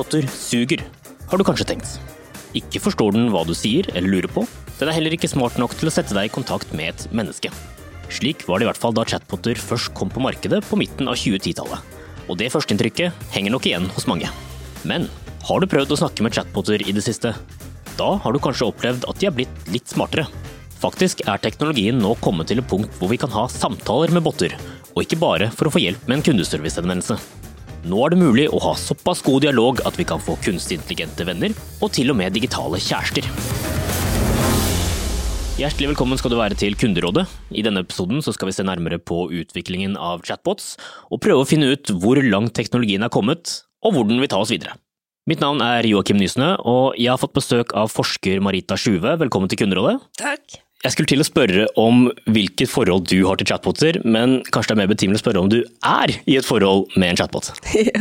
Chatboter suger, har du kanskje tenkt. Ikke forstår den hva du sier eller lurer på. Den er heller ikke smart nok til å sette deg i kontakt med et menneske. Slik var det i hvert fall da chatpoter først kom på markedet på midten av 2010-tallet. Og det førsteinntrykket henger nok igjen hos mange. Men har du prøvd å snakke med chatpoter i det siste? Da har du kanskje opplevd at de er blitt litt smartere. Faktisk er teknologien nå kommet til et punkt hvor vi kan ha samtaler med botter, og ikke bare for å få hjelp med en kundeservicehenvendelse. Nå er det mulig å ha såpass god dialog at vi kan få kunstig intelligente venner, og til og med digitale kjærester. Hjertelig velkommen skal du være til Kunderådet. I denne episoden skal vi se nærmere på utviklingen av chatbots, og prøve å finne ut hvor langt teknologien er kommet, og hvor den vil ta oss videre. Mitt navn er Joakim Nysnø, og jeg har fått besøk av forsker Marita Sjuve. Velkommen til Kunderådet. Takk. Jeg skulle til å spørre om hvilket forhold du har til chatboter, men kanskje det er mer betimelig å spørre om du er i et forhold med en chatbot?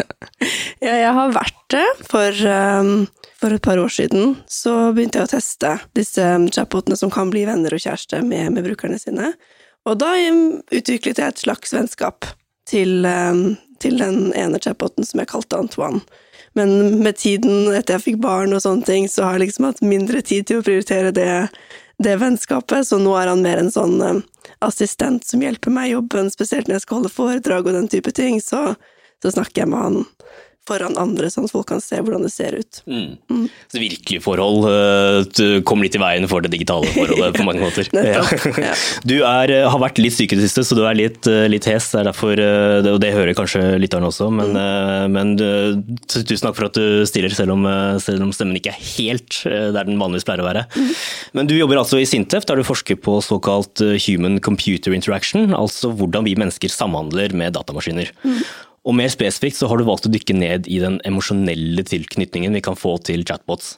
Ja, jeg har vært det. For, um, for, et par år siden så begynte jeg å teste disse chatbotene som kan bli venner og kjæreste med, med brukerne sine. Og da utviklet jeg et slags vennskap til, um, til den ene chatboten som jeg kalte Antoine. Men med tiden, etter jeg fikk barn og sånne ting, så har jeg liksom hatt mindre tid til å prioritere det det vennskapet, så nå er han mer en sånn um, assistent som hjelper meg i jobben, spesielt når jeg skal holde foredrag og den type ting, så, så snakker jeg med han foran andre, sånn at folk kan se hvordan det ser ut. Mm. Mm. Så virkelig forhold uh, kom litt i veien for det digitale forholdet på mange måter. ja. Du er, eh, har vært litt syk i det siste, så du er litt, uh, litt hes. Det er derfor, og det hører kanskje lytterne også, men, mm. men tusen takk for at du stiller, selv om, selv om, stemmen ikke er helt der den vanligvis pleier å være. Mm. Men du jobber altså i Sintef, der du forsker på såkalt human computer interaction, altså hvordan vi mennesker samhandler med datamaskiner. Og mer spesifikt så har du valgt å dykke ned i den emosjonelle tilknytningen vi kan få til chatbots.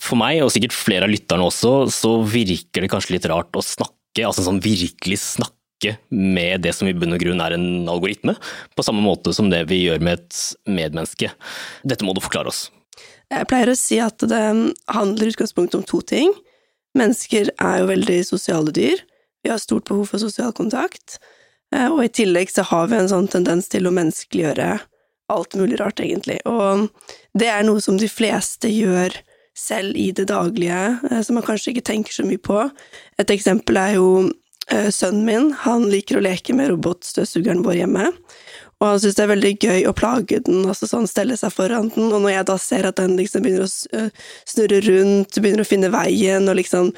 For meg, og sikkert flere av lytterne også, så virker det kanskje litt rart å snakke, altså sånn virkelig snakke med det som i bunn og grunn er en algoritme, på samme måte som det vi gjør med et medmenneske. Dette må du forklare oss. Jeg pleier å si at det handler i utgangspunktet om to ting. Mennesker er jo veldig sosiale dyr. Vi har stort behov for sosial kontakt. Eh, og i tillegg så har vi en sånn tendens til å menneskeliggjøre alt mulig rart, egentlig. Og det er noe som de fleste gjør selv i det daglige, eh, som man kanskje ikke tenker så mye på. Et eksempel er jo eh, sønnen min. Han liker å leke med robotstøvsugeren vår hjemme. Og han syns det er veldig gøy å plage den, altså sånn stelle seg foran den, og når jeg da ser at den liksom begynner å snurre rundt, begynner å finne veien, og liksom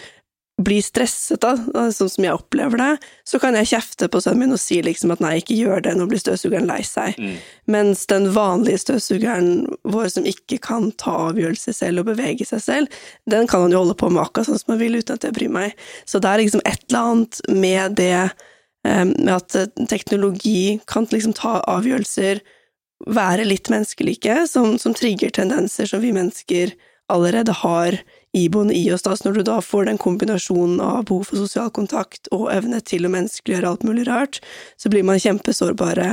blir stresset, da, sånn som jeg opplever det, så kan jeg kjefte på sønnen min og si liksom at nei, ikke gjør det, nå blir støvsugeren lei seg. Mm. Mens den vanlige støvsugeren vår som ikke kan ta avgjørelser selv og bevege seg selv, den kan han jo holde på med akkurat sånn som han vil uten at jeg bryr meg. Så det er liksom et eller annet med det eh, med at teknologi kan liksom ta avgjørelser, være litt menneskelike, som, som trigger tendenser som vi mennesker allerede har iboende i oss, da, så når du da får den kombinasjonen av behov for sosial kontakt og evne til å menneskeliggjøre alt mulig rart, så blir man kjempesårbare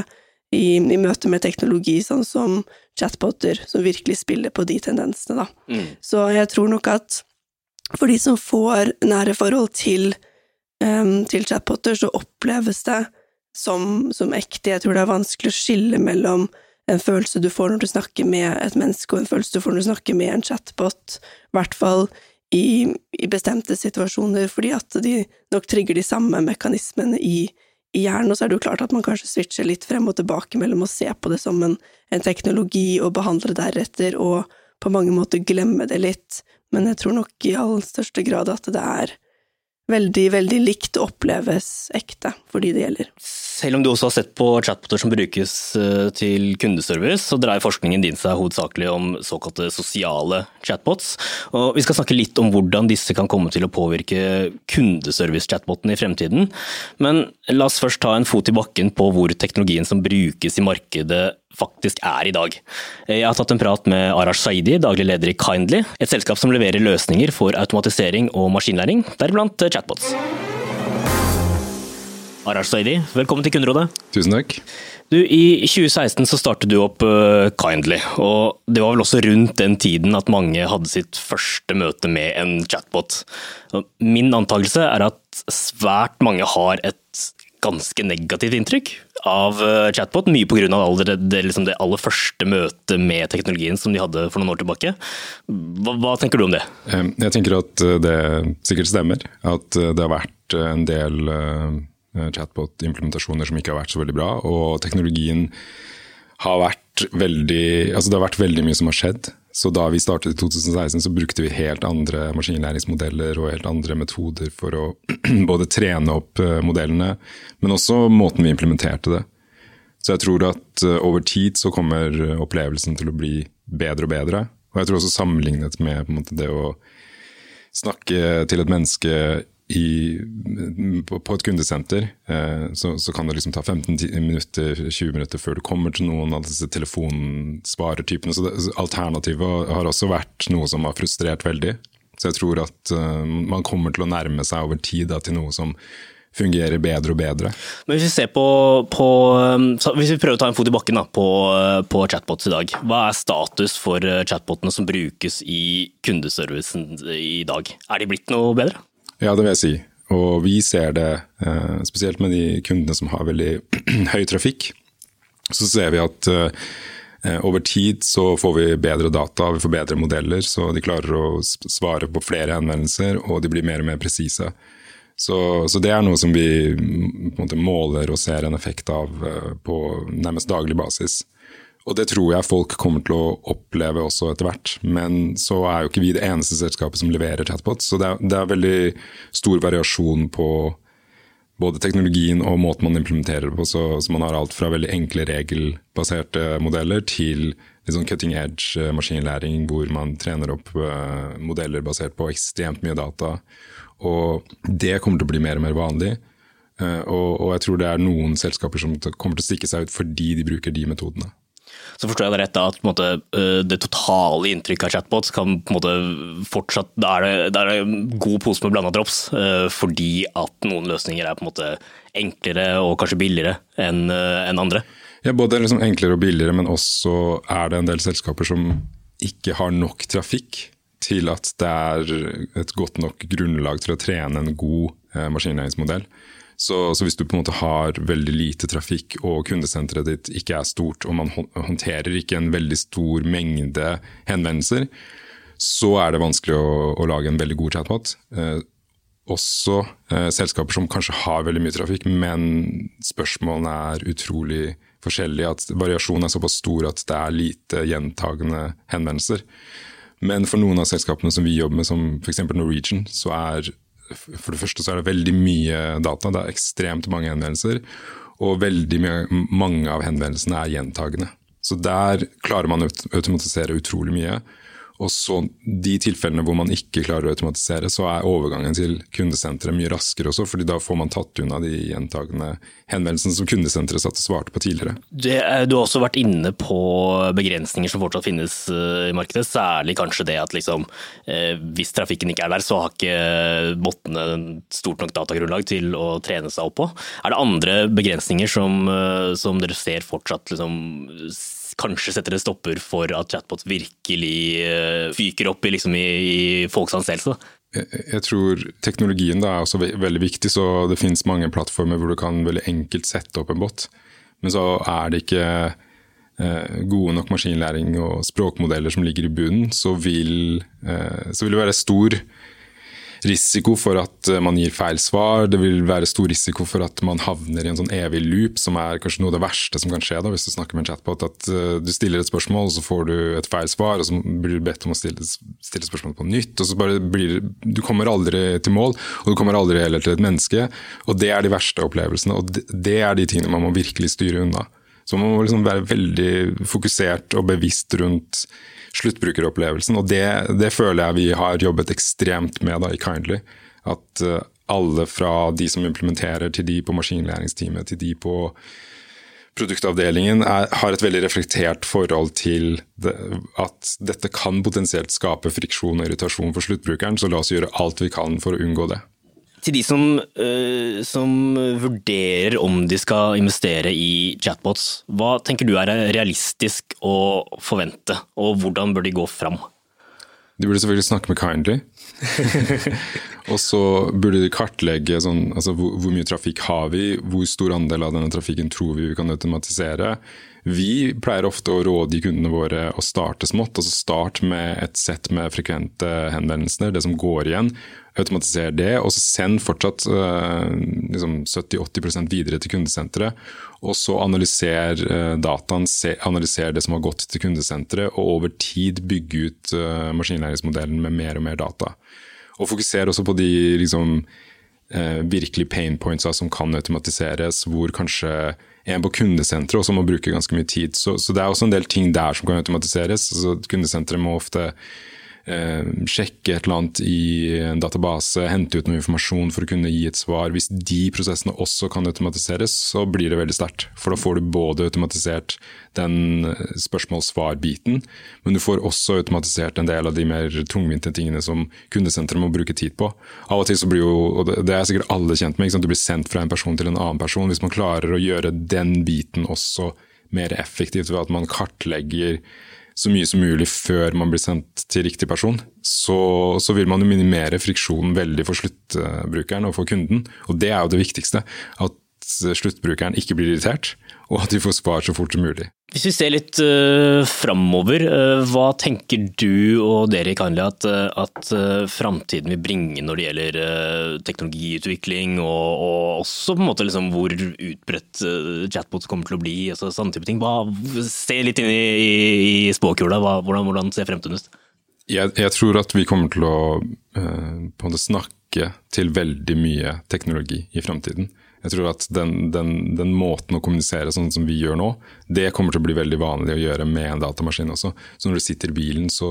i, i møte med teknologi, sånn som chatboter, som virkelig spiller på de tendensene, da. Mm. Så jeg tror nok at for de som får nære forhold til, um, til chatboter, så oppleves det som, som ekte. Jeg tror det er vanskelig å skille mellom en følelse du får når du snakker med et menneske, og en følelse du får når du snakker med en chatbot, i hvert fall i, i bestemte situasjoner, fordi at de nok trigger de samme mekanismene i, i hjernen, og så er det jo klart at man kanskje switcher litt frem og tilbake mellom å se på det som en, en teknologi og behandle deretter, og på mange måter glemme det litt, men jeg tror nok i all største grad at det er veldig, veldig likt oppleves ekte for de det gjelder. Selv om du også har sett på chatboter som brukes eh, til kundeservice, så dreier forskningen din seg hovedsakelig om såkalte sosiale chatbots. Og vi skal snakke litt om hvordan disse kan komme til å påvirke kundeservice-chatbotene i fremtiden. Men la oss først ta en fot i bakken på hvor teknologien som brukes i markedet faktisk er i dag. Jeg har tatt en prat med Arash Saidi, daglig leder i Kindly, et selskap som leverer løsninger for automatisering og maskinlæring, deriblant chatbots. Arash Saidi, velkommen til Kunderådet. Tusen takk. Du, I 2016 så startet du opp uh, Kindly, og det var vel også rundt den tiden at mange hadde sitt første møte med en chatbot. Min antakelse er at svært mange har et ganske negativt inntrykk av eh, chatbot. Mye pga. Det, det, liksom det aller første møtet med teknologien som de hadde for noen år tilbake. Hva, hva, tenker du om det? Jeg tenker at eh, det sikkert stemmer. At eh, det har vært en del chatbot-implementasjoner som ikke har vært så veldig bra. Og teknologien har vært veldig Altså det har vært veldig mye som har skjedd. Så da vi startet i 2016, så brukte vi helt andre maskinlæringsmodeller og helt andre metoder for å både trene opp eh, modellene, men også måten vi implementerte det. Så jeg tror at eh, over tid så kommer opplevelsen til å bli bedre og bedre. Og jeg tror også sammenlignet med måte, det å snakke til et menneske i, på, et kundesenter eh, så, så, kan det liksom ta 15 minutter, 20 minutter før du kommer til noen av disse telefonsparertypene. Så, alternativet har også vært noe som har frustrert veldig. Så jeg tror at uh, man kommer til å nærme seg over tid da, til noe som fungerer bedre og bedre. Men Hvis vi ser på, på hvis vi prøver å ta en fot i bakken da, på, på, chatbots i dag, hva er status for eh, chatbotene som brukes i kundeservicen i dag? Er de blitt noe bedre? Ja, det vil jeg si. Og vi ser det eh, spesielt med de kundene som har veldig høy trafikk. Så ser vi at eh, over tid så får vi bedre data, vi får bedre modeller, så de klarer å svare på flere henvendelser, og de blir mer og mer presise. Så, så, det er noe som vi måte, måler og ser en effekt av eh, på nærmest daglig basis. Og det tror jeg folk kommer til å oppleve også etter hvert. Men så er jo ikke vi det eneste selskapet som leverer chatbots, så det er, det er veldig stor variasjon på både teknologien og måten man implementerer det på. Så, så, man har alt fra veldig enkle regelbaserte modeller til sånn cutting edge eh, maskinlæring, hvor man trener opp uh, modeller basert på ekstremt mye data. Og det kommer til å bli mer og mer vanlig. Og, og jeg tror det er noen selskaper som kommer til å stikke seg ut fordi de bruker de metodene så forstår jeg det rett da, at måte, øh, det totale inntrykket av chatbots kan på en måte fortsatt Da er det, det god pose med blanda drops, øh, fordi at noen løsninger er på en måte enklere og kanskje billigere enn øh, en andre. Ja, både liksom enklere og billigere, men også er det en del selskaper som ikke har nok trafikk til at det er et godt nok grunnlag til å trene en god maskinlæringsmodell. Så, så, hvis du på en måte har veldig lite trafikk og kundesenteret ditt ikke er stort, og man håndterer ikke en veldig stor mengde henvendelser, så er det vanskelig å, å lage en veldig god chatbot. Eh, også eh, selskaper som kanskje har veldig mye trafikk, men spørsmålene er utrolig forskjellige. At variasjonen er såpass stor at det er lite gjentagende henvendelser. Men for noen av selskapene som vi jobber med, som f.eks. Norwegian, så er for det første så er det veldig mye data, det er ekstremt mange henvendelser. Og veldig mye, mange av henvendelsene er gjentagende. Så der klarer man å automatisere utrolig mye. Og så de tilfellene hvor man ikke klarer å automatisere, så er overgangen til kundesenteret mye raskere også, fordi da får man tatt unna de gjentagende henvendelsene som kundesenteret satt og svarte på tidligere. du har også vært inne på begrensninger som fortsatt finnes eh, i markedet, særlig kanskje det at liksom, eh, hvis trafikken ikke er der, så har ikke bottene stort nok datagrunnlag til å trene seg opp på. Er det andre begrensninger som, eh, som dere ser fortsatt liksom, kanskje setter en stopper for at chatbots virkelig fyker opp i, liksom, i, i folks anseelse? Jeg tror teknologien er også veldig viktig, så det finnes mange plattformer hvor du kan veldig enkelt sette opp en bot. Men så er det ikke eh, gode nok maskinlæring og språkmodeller som ligger i bunnen, så vil, eh, så vil det være stor risiko for at eh, man gir feil svar. Det vil være stor risiko for at man havner i en sånn evig loop, som er kanskje noe av det verste som kan skje da, hvis du snakker med en chatbot. At uh, du stiller et spørsmål, så får du et feil svar, og så blir du bedt om å stille, stille spørsmålet på nytt. og så bare blir Du kommer aldri til mål, og du kommer aldri heller til et menneske. Og det er de verste opplevelsene, og det er de tingene man må virkelig styre unna. Så man må liksom være veldig fokusert og bevisst rundt sluttbrukeropplevelsen. Og det, det, føler jeg vi har jobbet ekstremt med da, i Kindly. At uh, alle fra de som implementerer, til de på maskinlæringsteamet, til de på produktavdelingen, er, har et veldig reflektert forhold til det, at dette kan potensielt skape friksjon og irritasjon for sluttbrukeren, så la oss gjøre alt vi kan for å unngå det. Til de som, uh, som, vurderer om de skal investere i chatbots, hva tenker du er realistisk å forvente, og hvordan bør de gå fram? De burde selvfølgelig snakke med Kindly. Og så burde de kartlegge sånn, altså, hvor, hvor, mye trafikk har vi, hvor stor andel av denne trafikken tror vi vi kan automatisere. Vi pleier ofte å råde kundene våre å starte smått. altså Start med et sett med frekvente henvendelser, det som går igjen. Automatisere det, og så send fortsatt uh, liksom 70-80% videre til kundesenteret. Og så analyser uh, dataen, se, analyser det som har gått til kundesenteret, og over tid bygge ut uh, maskinlæringsmodellen med mer og mer data. Og fokusere også på de liksom, virkelig pain pointsa som kan automatiseres, hvor kanskje en på kundesenteret også må bruke ganske mye tid. Så, så, det er også en del ting der som kan automatiseres. Så kundesenteret må ofte sjekke et eller annet i en database, hente ut noe informasjon for å kunne gi et svar. Hvis de prosessene også kan automatiseres, så blir det veldig sterkt. For da får du både automatisert den spørsmål-svar-biten, men du får også automatisert en del av de mer tungvinte tingene som kundesenteret må bruke tid på. Av og til så blir jo, og det er sikkert alle kjent med, du blir sendt fra en person til en annen person. Hvis man klarer å gjøre den biten også mer effektivt ved at man kartlegger så mye som mulig før man blir sendt til riktig person, så, så vil man jo minimere friksjonen veldig for sluttbrukeren og for kunden. Og det er jo det viktigste. At sluttbrukeren ikke blir irritert, og at de får svar så fort som mulig. Hvis vi ser litt uh, framover, uh, hva tenker du og dere i Kindly at, uh, at uh, framtiden vil bringe når det gjelder uh, teknologiutvikling, og, og, også på en måte liksom hvor utbredt uh, chatbots kommer til å bli, altså sånne type ting. Hva, se litt inn i, i, i spåkula, hvordan, hvordan, ser fremtiden ut? Jeg, jeg, tror at vi kommer til å på en måte snakke til veldig mye teknologi i framtiden. Jeg tror at den, den, den, måten å kommunisere sånn som vi gjør nå, det kommer til å bli veldig vanlig å gjøre med en datamaskin også. Så når du sitter i bilen, så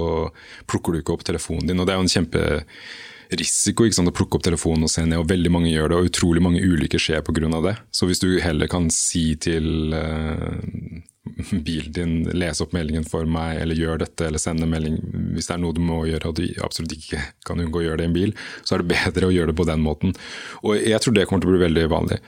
plukker du ikke opp telefonen din. Og det er jo en kjemperisiko sant, å plukke opp telefonen og se ned, og veldig mange gjør det. Og utrolig mange ulykker skjer pga. det. Så hvis du heller kan si til uh, bilen din, lese opp meldingen for meg, eller gjør dette, eller sende melding hvis det er noe du må gjøre og du absolutt ikke kan unngå å gjøre det i en bil, så er det bedre å gjøre det på den måten. Og jeg tror det kommer til å bli veldig vanlig.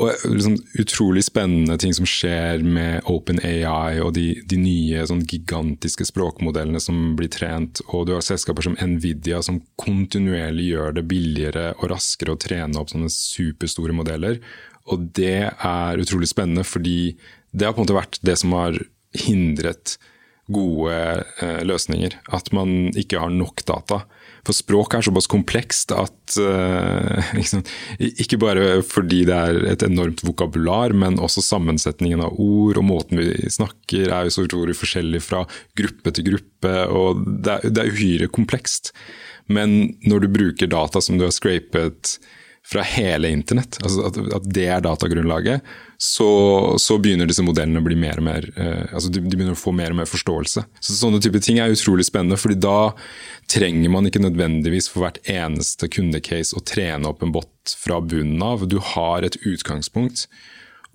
Og liksom, Utrolig spennende ting som skjer med OpenAI og de, de nye sånn gigantiske språkmodellene som blir trent. Og du har selskaper som Nvidia som kontinuerlig gjør det billigere og raskere å trene opp sånne superstore modeller. Og det er utrolig spennende, fordi det har på en måte vært det som har hindret gode eh, løsninger. At man ikke har nok data. For språk er såpass komplekst at eh, ikke, ikke bare fordi det er et enormt vokabular, men også sammensetningen av ord og måten vi snakker er jo så utrolig forskjellig fra gruppe til gruppe. og Det er, det er uhyre komplekst. Men når du bruker data som du har scrapet fra hele internett, altså at, at det er datagrunnlaget, så, så, begynner disse modellene å bli mer og mer eh, altså de, de, begynner å få mer og mer forståelse. Så Sånne type ting er utrolig spennende, fordi da trenger man ikke nødvendigvis for hvert eneste kundecase å trene opp en bot fra bunnen av. Du har et utgangspunkt.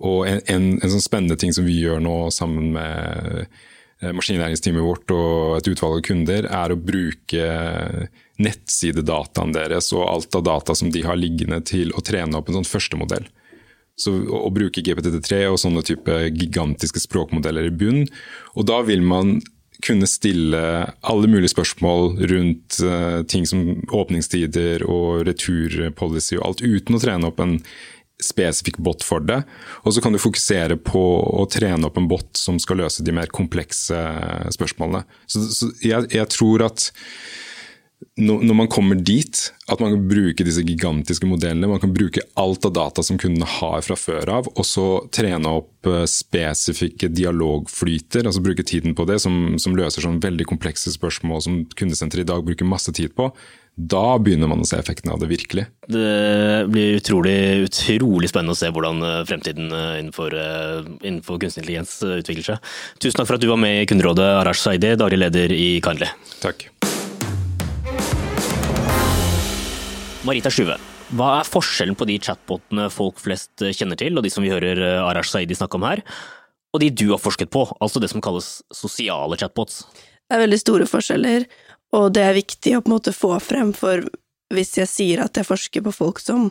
Og en, en, en sånn spennende ting som vi gjør nå sammen med maskinlæringsteamet vårt og et utvalg av kunder, er å bruke nettsidedataen deres og alt av data som de har liggende til å trene opp en sånn førstemodell. Så å bruke GPT3 og sånne type gigantiske språkmodeller i bunn. Og da vil man kunne stille alle mulige spørsmål rundt uh, ting som åpningstider og returpolicy og alt, uten å trene opp en spesifikk bot for det. Og så kan du fokusere på å trene opp en bot som skal løse de mer komplekse spørsmålene. Så, så jeg, jeg tror at når man kommer dit, at man kan bruke disse gigantiske modellene, man kan bruke alt av data som kundene har fra før av, og så trene opp eh, spesifikke dialogflyter, altså bruke tiden på det, som, som løser sånn veldig komplekse spørsmål som kundesenteret i dag bruker masse tid på. Da begynner man å se effekten av det virkelig. Det blir utrolig, utrolig spennende å se hvordan eh, fremtiden eh, innenfor, innenfor kunstig intelligens utvikler seg. Tusen takk for at du var med i Kunderådet, Arash Saidi, daglig leder i Kindly. Takk. Marita Sjuve, hva er forskjellen på de chatbotene folk flest kjenner til, og de som vi hører eh, Arash Saidi snakke om her, og de du har forsket på, altså det som kalles sosiale chatbots? Det er veldig store forskjeller, og det er viktig å på en måte få frem, for hvis jeg sier at jeg forsker på folk som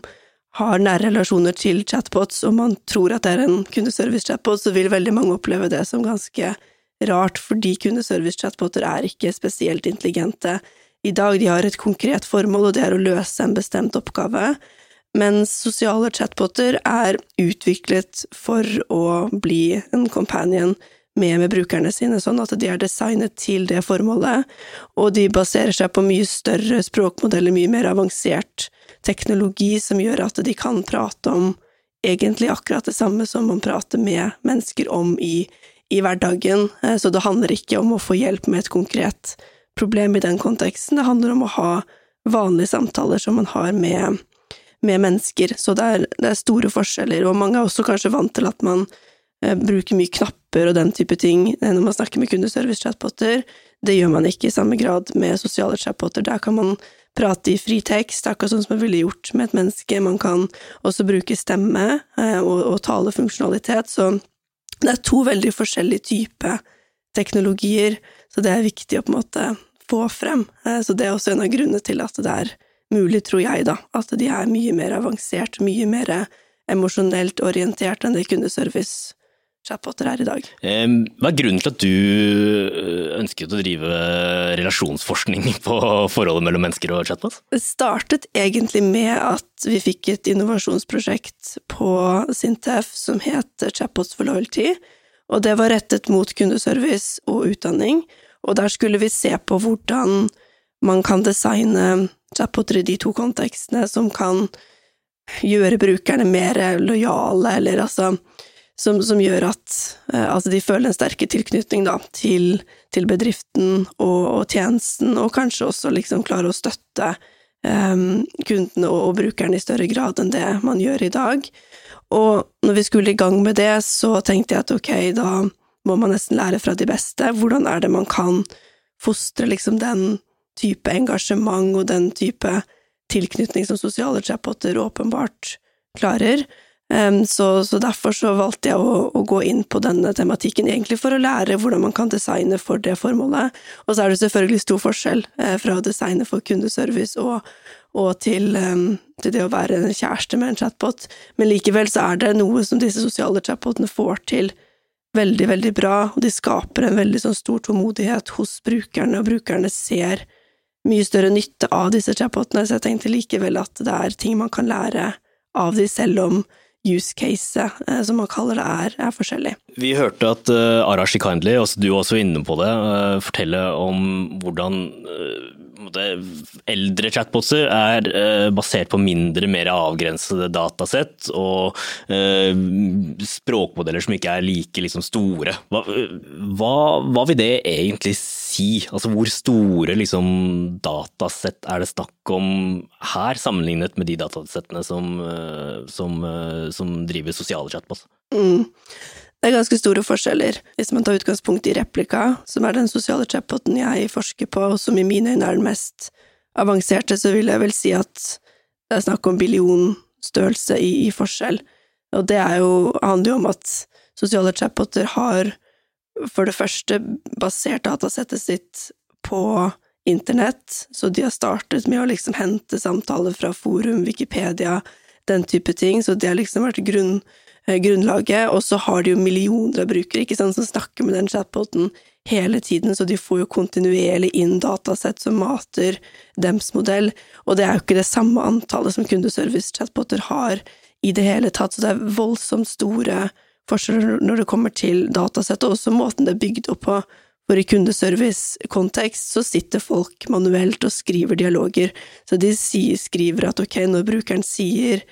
har nære relasjoner til chatbots, og man tror at det er en kundeservice-chatbot, så vil veldig mange oppleve det som ganske rart, fordi kundeservice-chatboter er ikke spesielt intelligente i dag. De har et konkret formål, og det er å løse en bestemt oppgave. Mens sosiale chatboter er utviklet for å bli en companion med med brukerne sine, sånn at de er designet til det formålet, og de baserer seg på mye større språkmodeller, mye mer avansert teknologi som gjør at de kan prate om egentlig akkurat det samme som man prater med mennesker om i, i hverdagen, eh, så det handler ikke om å få hjelp med et konkret problem i den konteksten, det handler om å ha vanlige samtaler som man har med med mennesker, så det er, det er, store forskjeller, og mange er også kanskje vant til at man bruker mye knapper og den type ting eh, når man snakker med kundeservice-chatboter. Det gjør man ikke i samme grad med sosiale chatboter. Der kan man prate i fri tekst, akkurat sånn som man ville gjort med et menneske. Man kan også bruke stemme eh, og, og talefunksjonalitet, så det er to veldig forskjellige typer teknologier, så det er viktig å på en måte få frem. Eh, så det er også en av grunnene til at det er mulig, tror jeg, da, at de er mye mer avansert, mye mer emosjonelt orientert enn det kundeservice chatboter er i dag. Hva er grunnen til at du øh, ønsket å drive relasjonsforskning på forholdet mellom mennesker og chatbot? Det startet egentlig med at vi fikk et innovasjonsprosjekt på Sintef som het Chatbots for loyalty, og det var rettet mot kundeservice og utdanning, og der skulle vi se på hvordan man kan designe chatboter i de to kontekstene som kan gjøre brukerne mer lojale, eller altså som, som gjør at eh, altså de føler en sterke tilknytning da, til, til bedriften og, og, tjenesten, og kanskje også liksom klare å støtte eh, kundene og, og brukerne i større grad enn det man gjør i dag. Og når vi skulle i gang med det, så tenkte jeg at ok, da må man nesten lære fra de beste. Hvordan er det man kan fostre liksom den type engasjement og den type tilknytning som sosiale chatboter åpenbart klarer. Så, så, derfor så valgte jeg å, å, gå inn på denne tematikken, egentlig for å lære hvordan man kan designe for det formålet. Og så er det selvfølgelig stor forskjell eh, fra å designe for kundeservice og, og til, til, det å være en kjæreste med en chatbot, men likevel så er det noe som disse sosiale chatbotene får til veldig, veldig bra, og de skaper en veldig sånn stor tålmodighet hos brukerne, og brukerne ser mye større nytte av disse chatbotene, så jeg tenkte likevel at det er ting man kan lære av de, selv om use case, eh, som man kaller det, er, er forskjellig. Vi hørte at uh, Arashi Kindly, også du også inne på det, uh, fortelle om hvordan uh, eldre chatbotser er uh, basert på mindre, mer avgrensede datasett og språkmodeller som ikke er like liksom, store. Hva, hva, hva, vil det egentlig si? Si? Altså hvor store liksom, datasett er det snakk om her, sammenlignet med de datasettene som, eh, som, eh, som driver sosiale chatbots? Mm. Det er ganske store forskjeller. Hvis man tar utgangspunkt i Replika, som er den sosiale chatboten jeg forsker på, og som i mine øyne er den mest avanserte, så vil jeg vel si at det er snakk om billionstørrelse i, i forskjell. Og det jo, handler jo om at sosiale chatboter har for det første basert datasettet sitt på internett, så de har startet med å liksom hente samtaler fra forum, Wikipedia, den type ting, så det har liksom vært grunn, eh, grunnlaget. Og så har de jo millioner av brukere ikke sant, som snakker med den chatboten hele tiden, så de får jo kontinuerlig inn datasett som mater dems modell, og det er jo ikke det samme antallet som kundeservice-chatboter har i det hele tatt, så det er voldsomt store forskjeller når det kommer til datasett, og også måten det er bygd opp på. For i kundeservice-kontekst så sitter folk manuelt og skriver dialoger, så de skriver at ok, når brukeren sier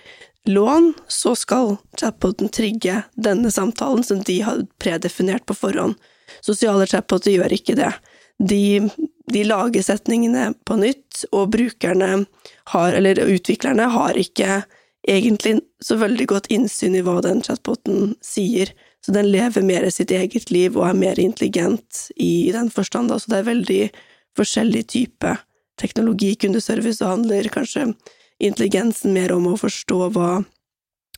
lån, så skal chatboten trigge denne samtalen som de har predefinert på forhånd. Sosiale chatboter gjør ikke det. De, de lager setningene på nytt, og brukerne har, eller utviklerne, har ikke egentlig så veldig godt innsyn i hva den chatboten sier, så den lever mer sitt eget liv og er mer intelligent i den forstand, så det er veldig forskjellig type teknologi. Kundeservice og handler kanskje intelligensen mer om å forstå hva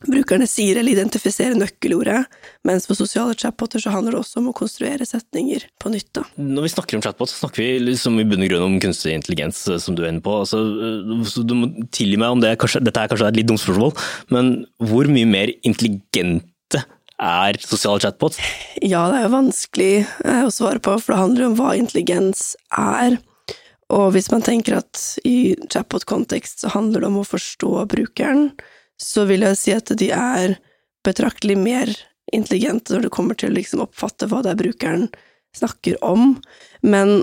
brukerne sier eller identifiserer nøkkelordet, mens for sosiale chatboter så handler det også om å konstruere setninger på nytt. Da. Når vi snakker om chatbot, så snakker vi liksom i bunn og grunn om kunstig intelligens, eh, som du er inne på. Altså, eh, du må tilgi meg om det, kanskje, dette er kanskje et litt dumt spørsmål, men hvor mye mer intelligente er sosiale chatbots? Ja, det er jo vanskelig eh, å svare på, for det handler om hva intelligens er. Og hvis man tenker at i chatbot-kontekst så handler det om å forstå brukeren, så vil jeg si at de er betraktelig mer intelligente når det kommer til å liksom oppfatte hva det er brukeren snakker om, men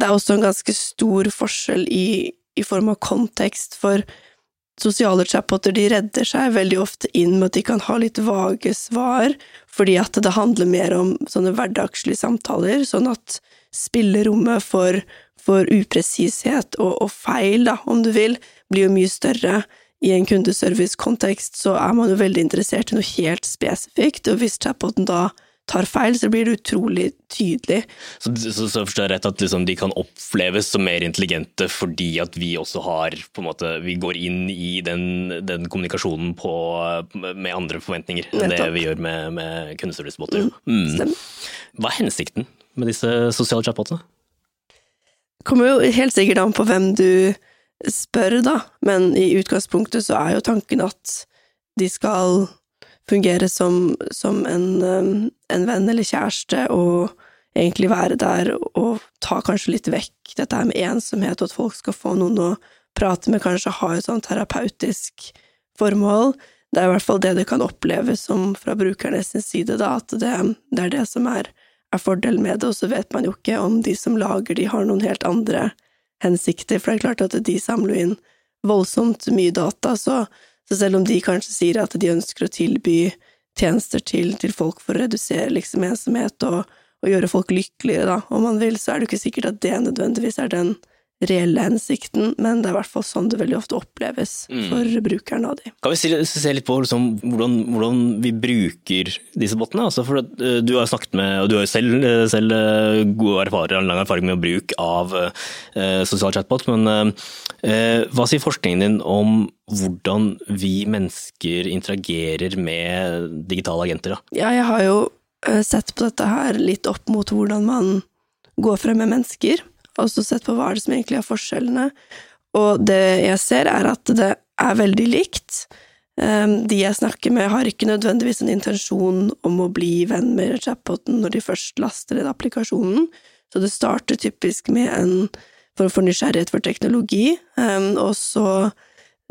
det er også en ganske stor forskjell i, i form av kontekst, for sosiale chatboter de redder seg veldig ofte inn med at de kan ha litt vage svar, fordi at det handler mer om sånne hverdagslige samtaler, sånn at spillerommet for for upresishet og, og, feil, da, om du vil, blir jo mye større. I en kundeservice-kontekst så er man jo veldig interessert i noe helt spesifikt, og hvis chatboten da tar feil, så blir det utrolig tydelig. Så, så, så forstår jeg rett at liksom, de kan oppleves som mer intelligente fordi at vi også har på en måte, Vi går inn i den, den kommunikasjonen på, med andre forventninger enn det vi gjør med, med kundeservicebåter. Mm. Mm. Hva er hensikten med disse sosiale chatbotene? Det kommer jo helt sikkert an på hvem du spør, da, men i utgangspunktet så er jo tanken at de skal fungere som, som en, um, en, venn eller kjæreste, og egentlig være der og ta kanskje litt vekk dette her med ensomhet, og at folk skal få noen å prate med, kanskje ha et sånn terapeutisk formål. Det er i hvert fall det det kan oppleves som fra brukernes side, da, at det, det er det som er er fordelen med det, og så vet man jo ikke om de som lager de har noen helt andre hensikter, for det er klart at de samler inn voldsomt mye data, så, så selv om de kanskje sier at de ønsker å tilby tjenester til, til folk for å redusere liksom ensomhet og, og, gjøre folk lykkeligere, da, om man vil, så er det jo ikke sikkert at det nødvendigvis er den reelle hensikten, men det er i hvert fall sånn det veldig ofte oppleves mm. for brukeren av de. Kan vi se litt på liksom, hvordan, hvordan, vi bruker disse bottene? Altså for at, uh, du har snakket med, og du har selv, eh, selv uh, god erfaring, lang erfaring med bruk av sosial chatbot, men hva sier forskningen din om hvordan vi mennesker interagerer med digitale agenter? Da? Ja, jeg har jo sett på dette her litt opp mot hvordan man går frem med mennesker og så sett på hva er det som egentlig er forskjellene. Og det jeg ser, er at det er veldig likt. Ehm, de jeg snakker med, har ikke nødvendigvis en intensjon om å bli venn med chatboten når de først laster ned applikasjonen, så det starter typisk med en for nysgjerrighet for teknologi, ehm, og så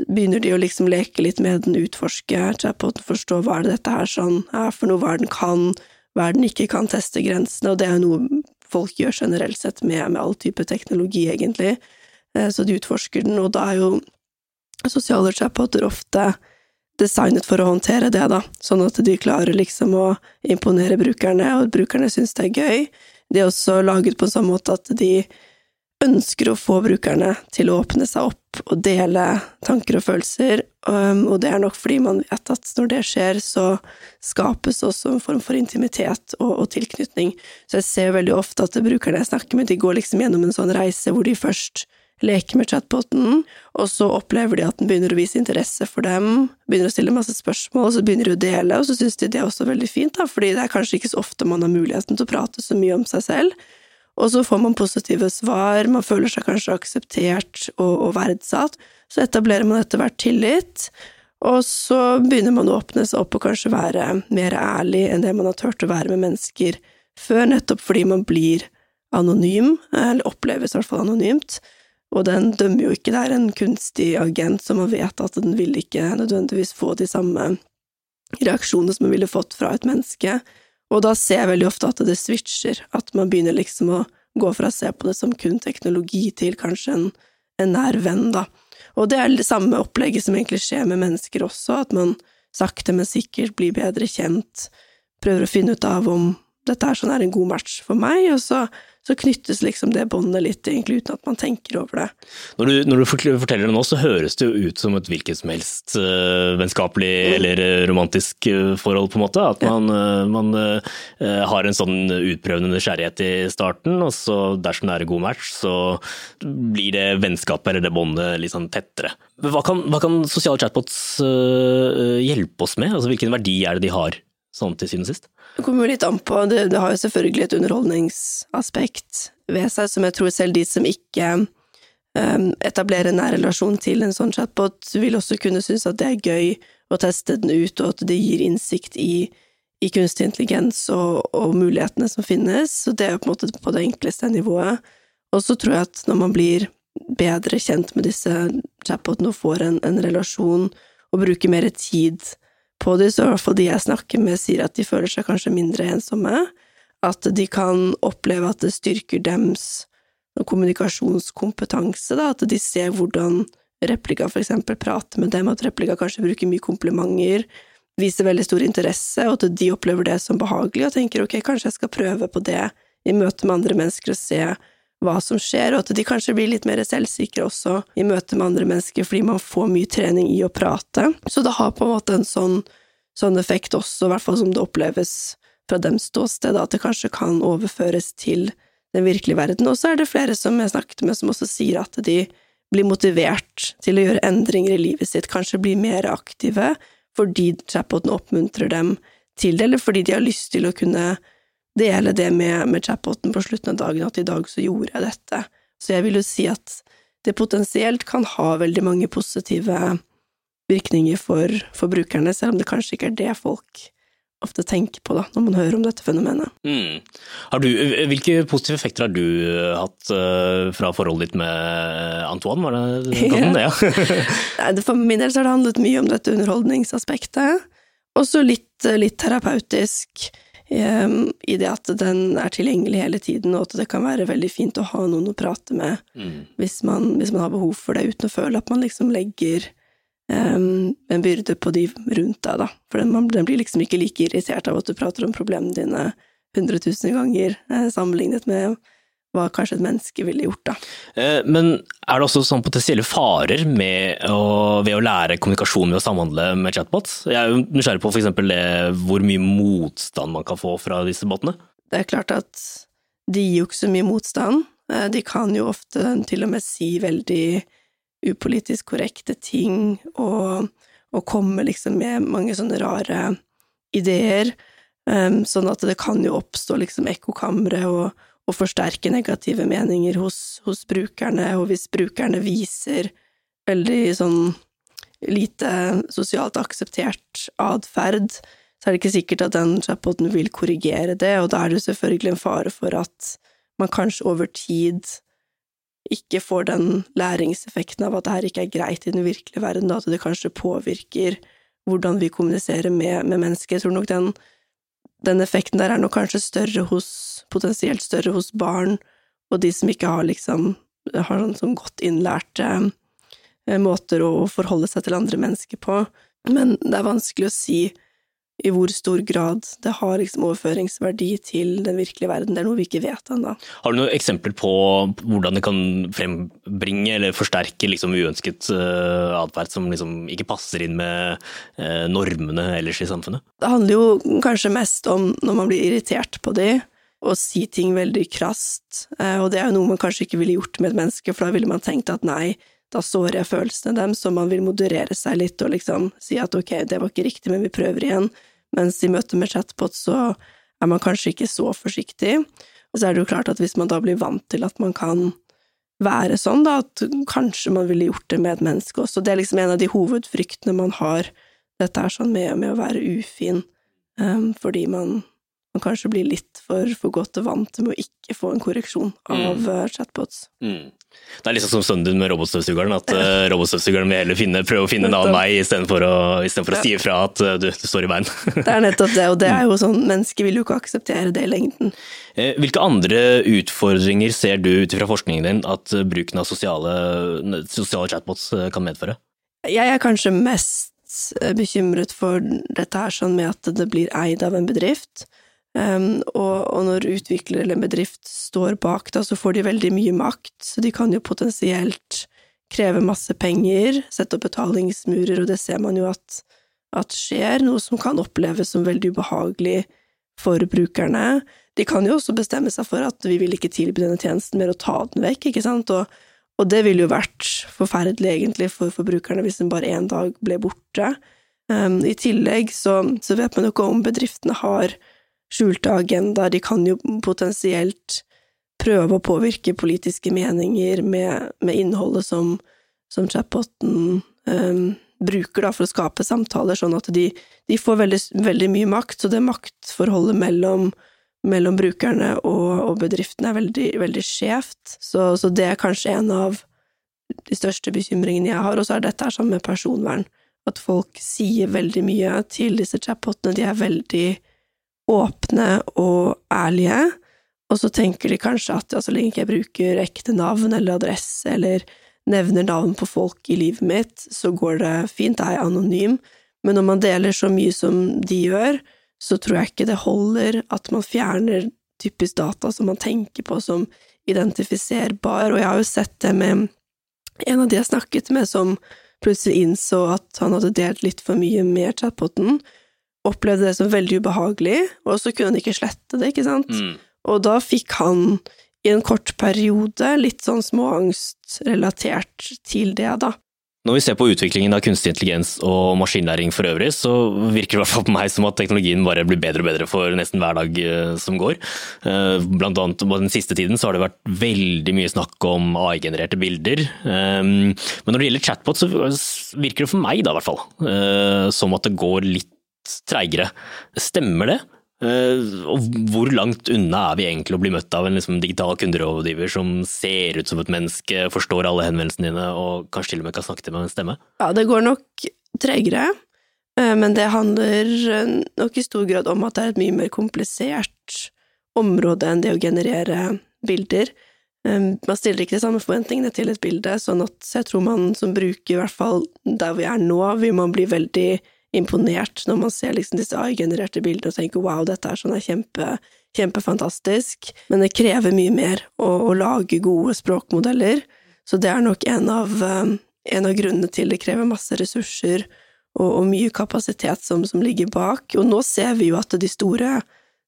begynner de å liksom leke litt med den, utforske chatboten, forstå hva er det dette her sånn er for noe, hva er den kan, hva er den ikke kan, teste grensene, og det er jo noe folk gjør generelt sett med, med all type teknologi, egentlig. Eh, så de utforsker den, og da er jo sosiale chatboter ofte designet for å håndtere det, da, sånn at de klarer liksom å imponere brukerne, og brukerne syns det er gøy. De er også laget på en sånn måte at de ønsker å få brukerne til å åpne seg opp og dele tanker og følelser, um, og det er nok fordi man vet at når det skjer, så skapes også en form for intimitet og, og tilknytning. Så jeg ser veldig ofte at brukerne jeg snakker med, de går liksom gjennom en sånn reise hvor de først leker med chatboten, og så opplever de at den begynner å vise interesse for dem, begynner å stille masse spørsmål, og så begynner de å dele, og så syns de det er også veldig fint, da, fordi det er kanskje ikke så ofte man har muligheten til å prate så mye om seg selv. Og så får man positive svar, man føler seg kanskje akseptert og, og verdsatt. Så etablerer man etter hvert tillit, og så begynner man å åpne seg opp og kanskje være mer ærlig enn det man har turt å være med mennesker før, nettopp fordi man blir anonym, eller oppleves i hvert fall anonymt. Og den dømmer jo ikke, det er en kunstig agent, så man vet at den vil ikke nødvendigvis få de samme reaksjonene som man ville fått fra et menneske. Og da ser jeg veldig ofte at det switcher, at man begynner liksom å gå fra å se på det som kun teknologi til kanskje en, en nær venn, da. Og det er det samme opplegget som egentlig skjer med mennesker også, at man sakte, men sikkert blir bedre kjent, prøver å finne ut av om dette er, sånn er en god match for meg, og så så knyttes liksom det båndet litt, egentlig uten at man tenker over det. Når du, når du, forteller det nå, så høres det jo ut som et hvilket som helst uh, vennskapelig mm. eller eh, romantisk uh, forhold, på en måte. At man, uh, man har en sånn utprøvende nysgjerrighet i starten, og så dersom det er en god match, så blir det vennskapet eller det båndet litt sånn tettere. Hva kan, hva kan sosiale chatbots hjelpe oss med? Altså, hvilken verdi er det de har? Sånn til siden sist? Det kommer jo litt an på. Det, det, har jo selvfølgelig et underholdningsaspekt ved seg, som jeg tror selv de som ikke um, etablerer en nær relasjon til en sånn chatbot, vil også kunne synes at det er gøy å teste den ut, og at det gir innsikt i, i kunstig intelligens og, og, mulighetene som finnes. Så det er på en måte på det enkleste nivået. Og så tror jeg at når man blir bedre kjent med disse chatbotene og får en, en relasjon og bruker mer tid på dem, så i hvert fall de jeg snakker med, sier at de føler seg kanskje mindre ensomme. At de kan oppleve at det styrker dems kommunikasjonskompetanse, da, at de ser hvordan replika eksempel prater med dem, at replika kanskje bruker mye komplimenter, viser veldig stor interesse, og at de opplever det som behagelig og tenker ok, kanskje jeg skal prøve på det i møte med andre mennesker og se hva som skjer, og at de kanskje blir litt mer selvsikre også i møte med andre mennesker fordi man får mye trening i å prate. Så det har på en måte en sånn, sånn effekt også, i hvert fall som det oppleves fra dems ståsted, at det kanskje kan overføres til den virkelige verden. Og så er det flere som jeg snakket med, som også sier at de blir motivert til å gjøre endringer i livet sitt, kanskje bli mer aktive fordi chatboten oppmuntrer dem til det, eller fordi de har lyst til å kunne dele det med, med chatboten på slutten av dagen, at i dag så gjorde jeg dette. Så jeg vil jo si at det potensielt kan ha veldig mange positive virkninger for, for brukerne, selv om det kanskje ikke er det folk ofte tenker på da, når man hører om dette fenomenet. Mm. Du, hvilke positive effekter har du eh, hatt uh, fra forholdet ditt med Antoine? Var det kan ja. ja. For min del så har det handlet mye om dette underholdningsaspektet. Også litt, eh, litt terapeutisk i det at den er tilgjengelig hele tiden, og at det kan være veldig fint å ha noen å prate med mm. hvis, man, hvis, man, har behov for det, uten å føle at man liksom legger um, en byrde på de rundt deg, da. For den, man, den, blir liksom ikke like irritert av at du prater om problemene dine hundre tusen ganger, eh, sammenlignet med hva kanskje et menneske ville gjort, da. Eh, men er det også sånn potensielle farer å, ved å lære kommunikasjon ved å samhandle med chatbots? Jeg er jo nysgjerrig på f.eks. hvor mye motstand man kan få fra disse botene? Det er klart at de gir jo ikke så mye motstand. Eh, de kan jo ofte til og med si veldig upolitisk korrekte ting, og, og komme liksom med mange sånne rare ideer. Um, sånn at det kan jo oppstå liksom ekkokamre og, og, forsterke negative meninger hos, hos, brukerne, og hvis brukerne viser veldig sånn lite sosialt akseptert atferd, så er det ikke sikkert at den chatboten vil korrigere det, og da er det selvfølgelig en fare for at man kanskje over tid ikke får den læringseffekten av at det her ikke er greit i den virkelige verden, at det kanskje påvirker hvordan vi kommuniserer med, med mennesker. Jeg tror nok den, den, effekten der er nok kanskje større hos, potensielt større hos barn, og de som ikke har liksom har sånn, sånn godt innlærte eh, måter å forholde seg til andre mennesker på. Men det er vanskelig å si i hvor stor grad det har liksom overføringsverdi til den virkelige verden. Det er noe vi ikke vet ennå. Har du noen eksempler på hvordan det kan frembringe eller forsterke liksom uønsket uh, atferd som liksom ikke passer inn med uh, normene ellers i samfunnet? Det handler jo kanskje mest om når man blir irritert på de, og si ting veldig krast. Uh, og det er jo noe man kanskje ikke ville gjort med et menneske, for da ville man tenkt at nei, da sårer jeg følelsene dem, så man vil moderere seg litt og liksom si at ok, det var ikke riktig, men vi prøver igjen. Mens i møte med chatbot så er man kanskje ikke så forsiktig. Og så er det jo klart at hvis man da blir vant til at man kan være sånn, da, at kanskje man ville gjort det med et menneske også. Det er liksom en av de hovedfryktene man har, dette er sånn med, med å være ufin, um, fordi man man kanskje blir litt for, for godt vant med å ikke få en korreksjon av mm. Eh, chatbots. Mm. Det er liksom som sønnen din med robotstøvsugeren, at uh, robotstøvsugeren vil heller finne, prøve å finne en annen vei istedenfor å, for å si ifra at uh, du, du, står i veien. det er nettopp det, og det er jo sånn, mennesker vil jo ikke akseptere det i lengden. Hvilke andre utfordringer ser du ut fra forskningen din at bruken av sosiale, sosiale chatbots kan medføre? Jeg er kanskje mest bekymret for dette her sånn med at det blir eid av en bedrift. Um, og, og, når utvikler eller en bedrift står bak, da, så får de veldig mye makt, så de kan jo potensielt kreve masse penger, sette opp betalingsmurer, og det ser man jo at, at skjer, noe som kan oppleves som veldig ubehagelig for brukerne. De kan jo også bestemme seg for at vi vil ikke tilby denne tjenesten mer, og ta den vekk, ikke sant, og, og det ville jo vært forferdelig, egentlig, for, forbrukerne hvis den bare én dag ble borte. Um, I tillegg så, så vet man jo ikke om bedriftene har skjulte agendaer. De kan jo potensielt prøve å påvirke politiske meninger med, med innholdet som, som chatboten um, bruker da, for å skape samtaler, sånn at de, de får veldig, veldig, mye makt. Så det maktforholdet mellom mellom brukerne og, og bedriftene er veldig, veldig skjevt. Så, så, det er kanskje en av de største bekymringene jeg har. Og så er dette her sammen med personvern. At folk sier veldig mye til disse chatbotene. De er veldig åpne og ærlige. Og så tenker de kanskje at ja, så lenge ikke jeg bruker ekte navn eller adresse eller nevner navn på folk i livet mitt, så går det fint, da er jeg anonym. Men når man deler så mye som de gjør, så tror jeg ikke det holder at man fjerner typisk data som man tenker på som identifiserbar, og jeg har jo sett det med en av de jeg snakket med som plutselig innså at han hadde delt litt for mye med chatboten, opplevde det som veldig ubehagelig, og så kunne han ikke slette det, ikke sant? Mm. Og da fikk han i en kort periode litt sånn småangst relatert til det, da. Når vi ser på utviklingen av kunstig intelligens og maskinlæring for øvrig, så virker det i hvert fall på meg som at teknologien bare blir bedre og bedre for nesten hver dag eh, som går. Eh, blant annet på den siste tiden så har det vært veldig mye snakk om AI-genererte bilder. Eh, men når det gjelder chatbot, så virker det for meg da i hvert fall som at det går litt treigere. Stemmer det? Eh, og hvor langt unna er vi egentlig å bli møtt av en liksom digital kunderådgiver som ser ut som et menneske, forstår alle henvendelsene dine og kanskje til og med kan snakke til med en stemme? Ja, det går nok tregere, eh, men det handler eh, nok i stor grad om at det er et mye mer komplisert område enn det å generere bilder. Man stiller ikke de samme forventningene til et bilde, sånn at jeg tror man som bruker, i hvert fall der vi er nå, vil man bli veldig imponert når man ser liksom disse AI-genererte bildene og tenker wow, dette er sånn kjempe, kjempefantastisk, men det krever mye mer å, å, lage gode språkmodeller, så det er nok en av, um, en av grunnene til det krever masse ressurser og, og mye kapasitet som, som, ligger bak, og nå ser vi jo at de store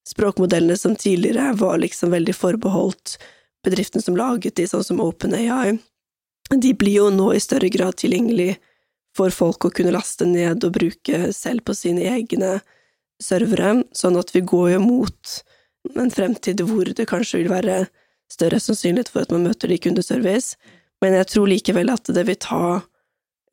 språkmodellene som tidligere var liksom veldig forbeholdt bedriftene som laget de, sånn som OpenAI, de blir jo nå i større grad tilgjengelig for folk å kunne laste ned og bruke selv på sine egne servere, sånn at vi går jo mot en fremtid hvor det kanskje vil være større sannsynlighet for at man møter det i kundeservice, men jeg tror likevel at det vil ta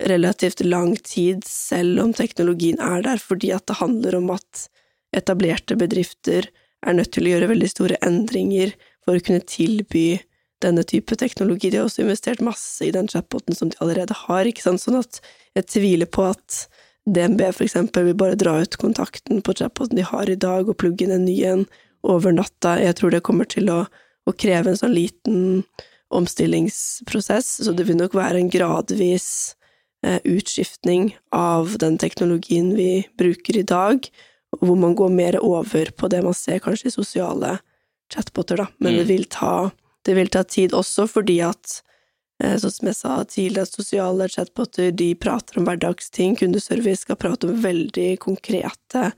relativt lang tid selv om teknologien er der, fordi at det handler om at etablerte bedrifter er nødt til å gjøre veldig store endringer for å kunne tilby denne type teknologi. De har også investert masse i den chatboten som de allerede har, ikke sant, sånn at jeg tviler på at DNB for eksempel vil bare dra ut kontakten på chatboten de har i dag, og plugge inn en ny en over natta. Jeg tror det kommer til å, å kreve en sånn liten omstillingsprosess, så det vil nok være en gradvis eh, utskiftning av den teknologien vi bruker i dag, hvor man går mer over på det man ser kanskje i sosiale chatboter, da, men mm. det vil ta det vil ta tid også fordi at, eh, sånn som jeg sa tidligere, sosiale chatboter de prater om hverdagsting, kundeservice skal prate om veldig konkrete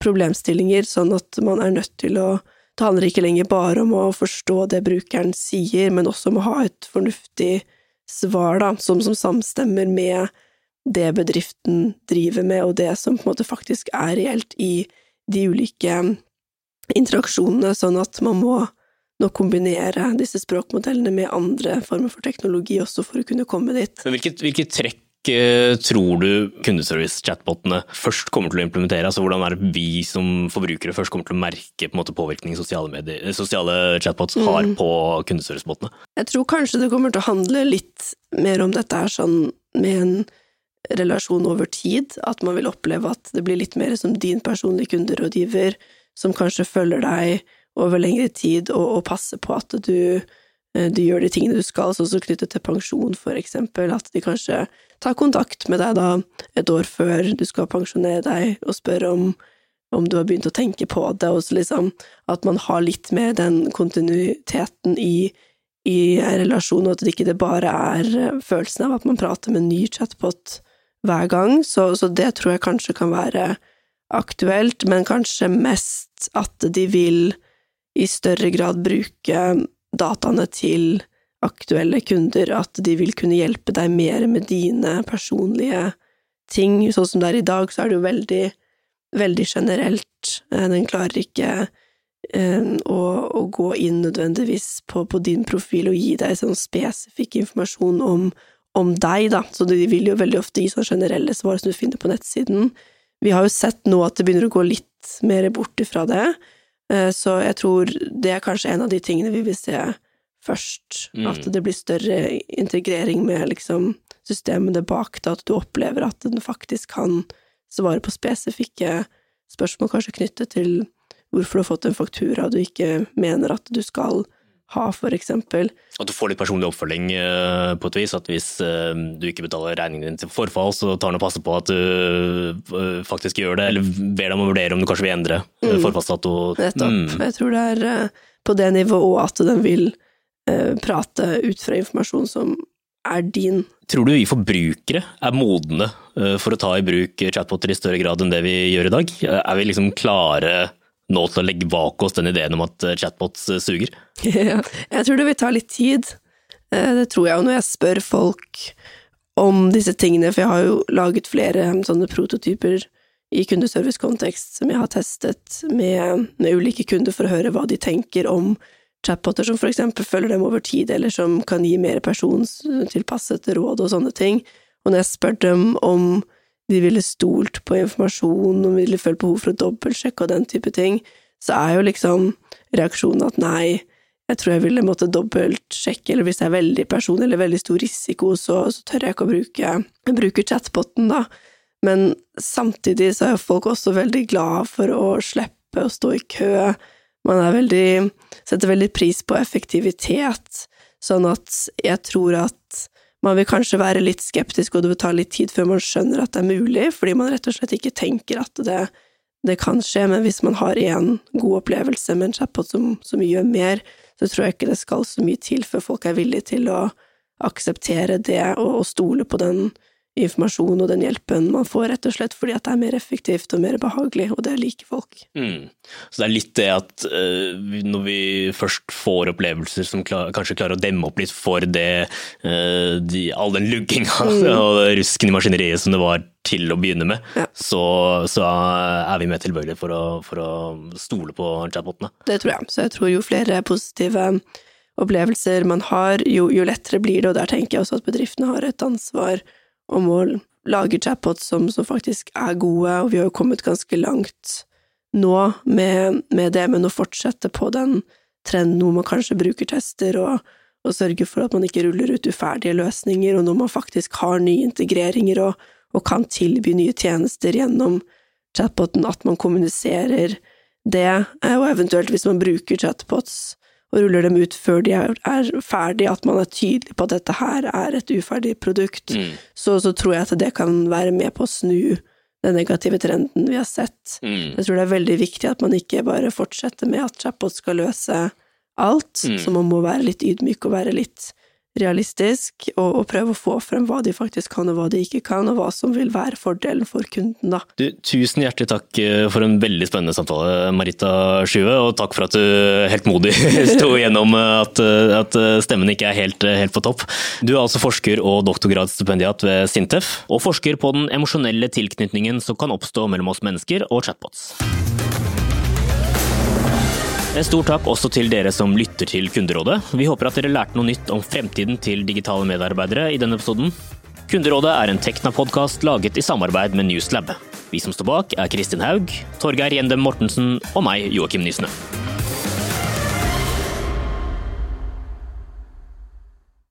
problemstillinger, sånn at man er nødt til å Det handler ikke lenger bare om å forstå det brukeren sier, men også om å ha et fornuftig svar, da, som, som samstemmer med det bedriften driver med, og det som på en måte faktisk er reelt i de ulike interaksjonene, sånn at man må nå kombinere disse språkmodellene med andre former for teknologi også for å kunne komme dit. Hvilket, hvilket trekk eh, tror du kundeservice-chatbotene først kommer til å implementere? Altså Hvordan er det vi som forbrukere først kommer til å merke på en måte, påvirkning sosiale, medier, sosiale chatbots har mm. på kundeservice-botene? Jeg tror kanskje det kommer til å handle litt mer om dette her sånn med en relasjon over tid, at man vil oppleve at det blir litt mer som din personlige kunderådgiver, som kanskje følger deg over lengre tid, og, og passe på at du, eh, du, gjør de tingene du skal, sånn som knyttet til pensjon, for eksempel, at de kanskje tar kontakt med deg da et år før du skal pensjonere deg, og spør om, om du har begynt å tenke på det, og liksom at man har litt mer den kontinuiteten i, i relasjonen, og at det ikke bare er følelsen av at man prater med en ny chatbot hver gang, så, så det tror jeg kanskje kan være aktuelt, men kanskje mest at de vil i større grad bruke dataene til aktuelle kunder, at de vil kunne hjelpe deg mer med dine personlige ting. Sånn som det er i dag, så er det jo veldig, veldig generelt. Eh, den klarer ikke eh, å, å, gå inn nødvendigvis på, på, din profil og gi deg sånn spesifikk informasjon om, om deg, da. Så de vil jo veldig ofte gi sånn generelle svar som du finner på nettsiden. Vi har jo sett nå at det begynner å gå litt mer bort ifra det, så jeg tror det er kanskje en av de tingene vi vil se først. Mm. At det blir større integrering med liksom systemene bak det, at du opplever at den faktisk kan svare på spesifikke spørsmål, kanskje knyttet til hvorfor du har fått en faktura du ikke mener at du skal ha, for eksempel. At du får litt personlig oppfølging eh, på et vis. At hvis eh, du ikke betaler regningen din til forfall, så tar han og passer på at du eh, faktisk gjør det, eller ber dem å vurdere om du kanskje vil endre mm. forfallsdato. Nettopp. Mm. Jeg tror det er på det nivået at den vil prate ut fra informasjon som er din. Tror du vi forbrukere er modne for å ta i bruk chatboter i større grad enn det vi gjør i dag? Er vi liksom klare nå til å legge bak oss den ideen om at eh, chatbots eh, suger? Ja, jeg tror det vil ta litt tid. Eh, det tror jeg jo når jeg spør folk om disse tingene, for jeg har jo laget flere sånne prototyper i kundeservicekontekst som jeg har testet med, med, ulike kunder for å høre hva de tenker om chatboter som for eksempel følger dem over tid, eller som kan gi mer persontilpassede råd og sånne ting. Og når jeg spør dem om de ville stolt på informasjon, og ville følt behov for å dobbeltsjekke og den type ting, så er jo liksom reaksjonen at nei, jeg tror jeg ville måtte dobbeltsjekke, eller hvis det er veldig personlig eller veldig stor risiko, så, så tør jeg ikke å bruke, bruke chatboten, da. Men samtidig så er folk også veldig glad for å slippe å stå i kø. Man veldig, setter veldig pris på effektivitet, sånn at jeg tror at man vil kanskje være litt skeptisk, og det vil ta litt tid før man skjønner at det er mulig, fordi man rett og slett ikke tenker at det, det kan skje. Men hvis man har en god opplevelse med en chatbot som, som gjør mer, så tror jeg ikke det skal så mye til før folk er villige til å akseptere det og, og stole på den informasjon og den hjelpen man får, rett og slett fordi at det er mer effektivt og mer behagelig, og det liker folk. Mm. Så det er litt det at uh, når vi først får opplevelser som klar, kanskje klarer å demme opp litt for det, uh, de, all den lugginga mm. og rusken i maskineriet som det var til å begynne med, ja. så, så, er vi mer tilbøyelige for, for, å stole på chatbotene. Det tror jeg. Så jeg tror jo flere positive opplevelser man har, jo, jo lettere blir det, og der tenker jeg også at bedriftene har et ansvar om å lage chatbots som, som, faktisk er gode, og vi har jo kommet ganske langt nå med, med, det, men å fortsette på den trenden hvor man kanskje bruker tester og, og sørger for at man ikke ruller ut uferdige løsninger, og når man faktisk har nye integreringer og, og kan tilby nye tjenester gjennom chatboten, at man kommuniserer det, og eventuelt hvis man bruker chatbots og ruller dem ut før de er, er ferdige, at man er tydelig på at dette her er et uferdig produkt, mm. så, så, tror jeg at det kan være med på å snu den negative trenden vi har sett. Mm. Jeg tror det er veldig viktig at man ikke bare fortsetter med at chatbot skal løse alt, mm. så man må være litt ydmyk og være litt realistisk, og, og, prøve å få frem hva de faktisk kan og hva de ikke kan, og hva som vil være fordelen for kunden. Da. Du, tusen hjertelig takk eh, for en veldig spennende samtale, Marita Skyve, og takk for at du helt modig sto igjennom eh, at, eh, at, stemmen ikke er helt, helt på topp. Du er altså forsker og doktorgradsstipendiat ved Sintef, og forsker på den emosjonelle tilknytningen som kan oppstå mellom oss mennesker og chatbots. En stor takk også til dere som lytter til Kunderådet. Vi håper at dere lærte noe nytt om fremtiden til digitale medarbeidere i denne episoden. Kunderådet er en Tekna-podkast laget i samarbeid med Newslab. Vi som står bak er Kristin Haug, Torgeir Gjendem Mortensen og meg, Joakim Nysnø.